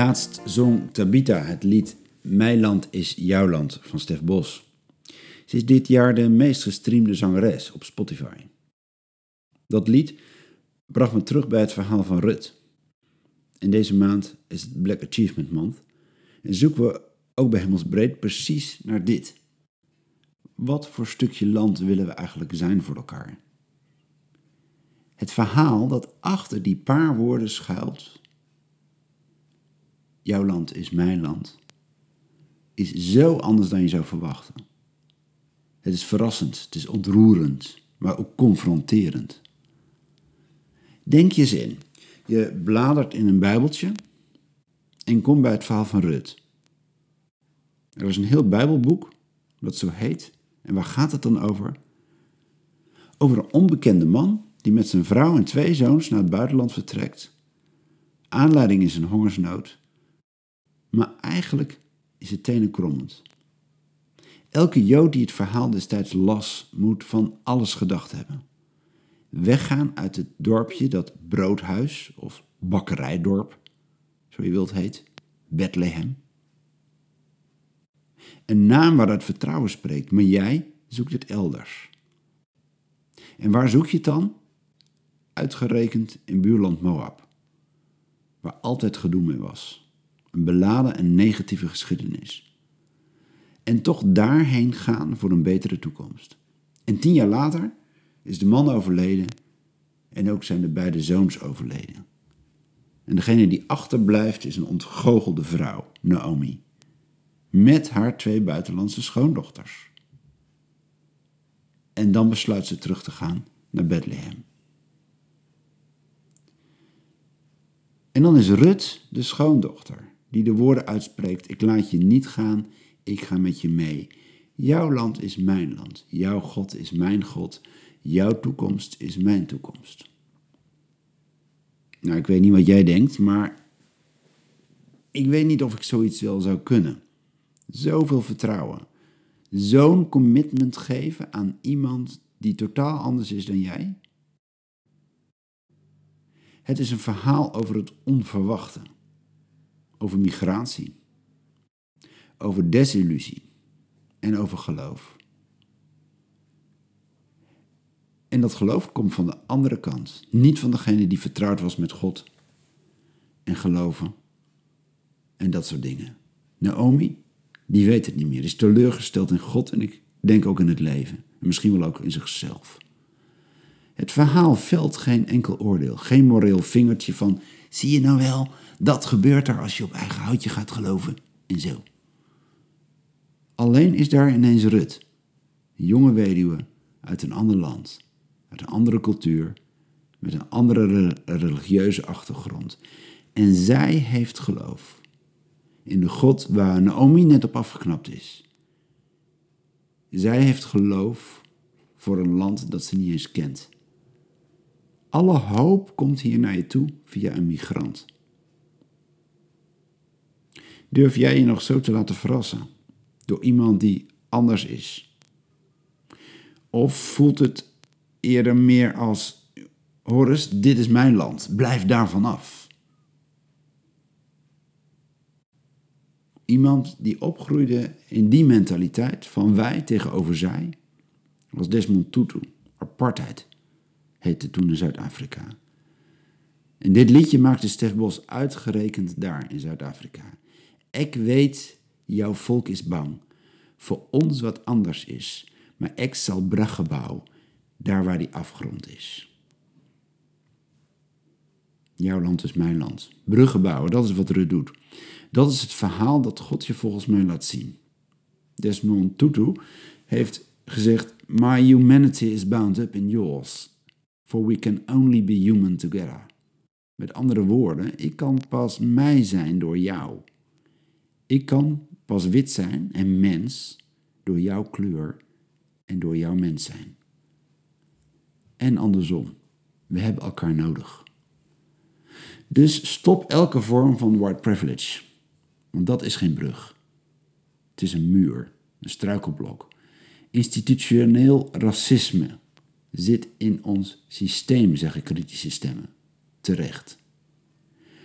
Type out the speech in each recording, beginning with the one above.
Laatst zong Tabita het lied Mijn land is jouw land van Stef Bos. Ze is dit jaar de meest gestreamde zangeres op Spotify. Dat lied bracht me terug bij het verhaal van Rut. In deze maand is het Black Achievement Month en zoeken we ook bij Hemelsbreed precies naar dit. Wat voor stukje land willen we eigenlijk zijn voor elkaar? Het verhaal dat achter die paar woorden schuilt, jouw land is mijn land, is zo anders dan je zou verwachten. Het is verrassend, het is ontroerend, maar ook confronterend. Denk je eens in. Je bladert in een bijbeltje en komt bij het verhaal van Rut. Er is een heel bijbelboek dat zo heet. En waar gaat het dan over? Over een onbekende man die met zijn vrouw en twee zoons naar het buitenland vertrekt. Aanleiding is een hongersnood. Maar eigenlijk is het tenenkrommend. Elke Jood die het verhaal destijds las, moet van alles gedacht hebben. Weggaan uit het dorpje dat broodhuis of bakkerijdorp, zo je wilt heet, Bethlehem. Een naam waaruit vertrouwen spreekt, maar jij zoekt het elders. En waar zoek je het dan? Uitgerekend in buurland Moab, waar altijd gedoe mee was. Een beladen en negatieve geschiedenis. En toch daarheen gaan voor een betere toekomst. En tien jaar later is de man overleden en ook zijn de beide zoons overleden. En degene die achterblijft is een ontgoochelde vrouw, Naomi, met haar twee buitenlandse schoondochters. En dan besluit ze terug te gaan naar Bethlehem. En dan is Rut de schoondochter, die de woorden uitspreekt: Ik laat je niet gaan, ik ga met je mee. Jouw land is mijn land, jouw God is mijn God, jouw toekomst is mijn toekomst. Nou, ik weet niet wat jij denkt, maar ik weet niet of ik zoiets wel zou kunnen. Zoveel vertrouwen. Zo'n commitment geven aan iemand die totaal anders is dan jij. Het is een verhaal over het onverwachte, over migratie, over desillusie en over geloof. En dat geloof komt van de andere kant, niet van degene die vertrouwd was met God en geloven en dat soort dingen. Naomi, die weet het niet meer, is teleurgesteld in God en ik denk ook in het leven, en misschien wel ook in zichzelf. Het verhaal velt geen enkel oordeel, geen moreel vingertje van, zie je nou wel, dat gebeurt er als je op eigen houtje gaat geloven en zo. Alleen is daar ineens Rut, een jonge weduwe uit een ander land uit een andere cultuur, met een andere religieuze achtergrond. En zij heeft geloof in de God waar Naomi net op afgeknapt is. Zij heeft geloof voor een land dat ze niet eens kent. Alle hoop komt hier naar je toe via een migrant. Durf jij je nog zo te laten verrassen door iemand die anders is? Of voelt het eerder meer als: Horus, dit is mijn land, blijf daarvan af. Iemand die opgroeide in die mentaliteit van wij tegenover zij, was Desmond Tutu. Apartheid heette toen Zuid-Afrika. En dit liedje maakte Stef Bos uitgerekend daar in Zuid-Afrika. Ik weet, jouw volk is bang voor ons wat anders is, maar ik zal bruggen bouwen daar waar die afgrond is. Jouw land is mijn land. Bruggen bouwen, dat is wat Rut doet. Dat is het verhaal dat God je volgens mij laat zien. Desmond Tutu heeft gezegd: My humanity is bound up in yours, for we can only be human together. Met andere woorden, ik kan pas mij zijn door jou. Ik kan pas wit zijn en mens door jouw kleur en door jouw mens zijn en andersom. We hebben elkaar nodig. Dus stop elke vorm van white privilege. Want dat is geen brug. Het is een muur, een struikelblok. Institutioneel racisme zit in ons systeem, zeggen kritische stemmen. Terecht.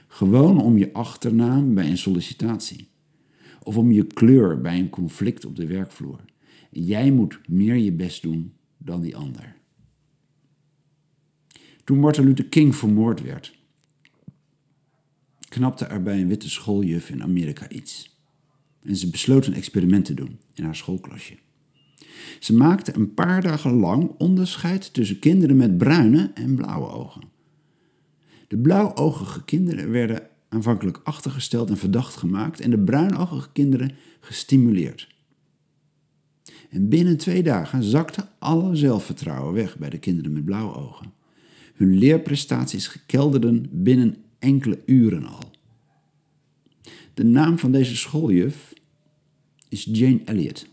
Gewoon om je achternaam bij een sollicitatie. Of om je kleur bij een conflict op de werkvloer. Jij moet meer je best doen dan die ander. Toen Martin Luther King vermoord werd, knapte er bij een witte schooljuf in Amerika iets. En ze besloot een experiment te doen in haar schoolklasje. Ze maakte een paar dagen lang onderscheid tussen kinderen met bruine en blauwe ogen. De blauwogige kinderen werden aanvankelijk achtergesteld en verdacht gemaakt en de bruinogige kinderen gestimuleerd. En binnen twee dagen zakte alle zelfvertrouwen weg bij de kinderen met blauwe ogen. Hun leerprestaties kelderden binnen enkele uren al. De naam van deze schooljuf is Jane Elliott.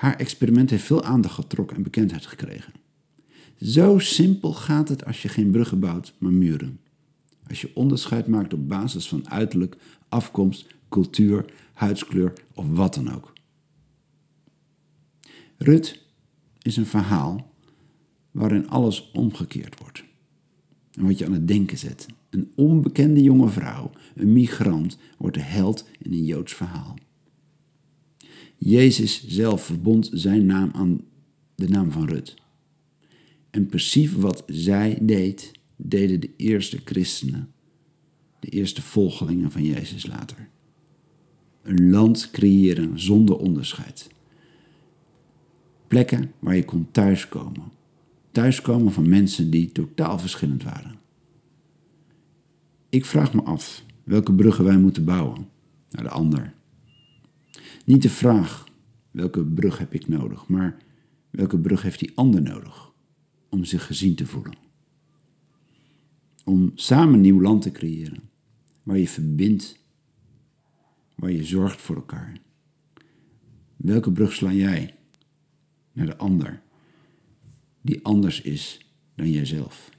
Haar experiment heeft veel aandacht getrokken en bekendheid gekregen. Zo simpel gaat het als je geen bruggen bouwt, maar muren. Als je onderscheid maakt op basis van uiterlijk, afkomst, cultuur, huidskleur of wat dan ook. Rut is een verhaal waarin alles omgekeerd wordt. En wat je aan het denken zet. Een onbekende jonge vrouw, een migrant, wordt de held in een Joods verhaal. Jezus zelf verbond zijn naam aan de naam van Rut. En precies wat zij deed, deden de eerste christenen, de eerste volgelingen van Jezus later. Een land creëren zonder onderscheid. Plekken waar je kon thuiskomen. Thuiskomen van mensen die totaal verschillend waren. Ik vraag me af welke bruggen wij moeten bouwen naar de ander. Niet de vraag welke brug heb ik nodig, maar welke brug heeft die ander nodig om zich gezien te voelen. Om samen nieuw land te creëren, waar je verbindt, waar je zorgt voor elkaar. Welke brug sla jij naar de ander, die anders is dan jijzelf?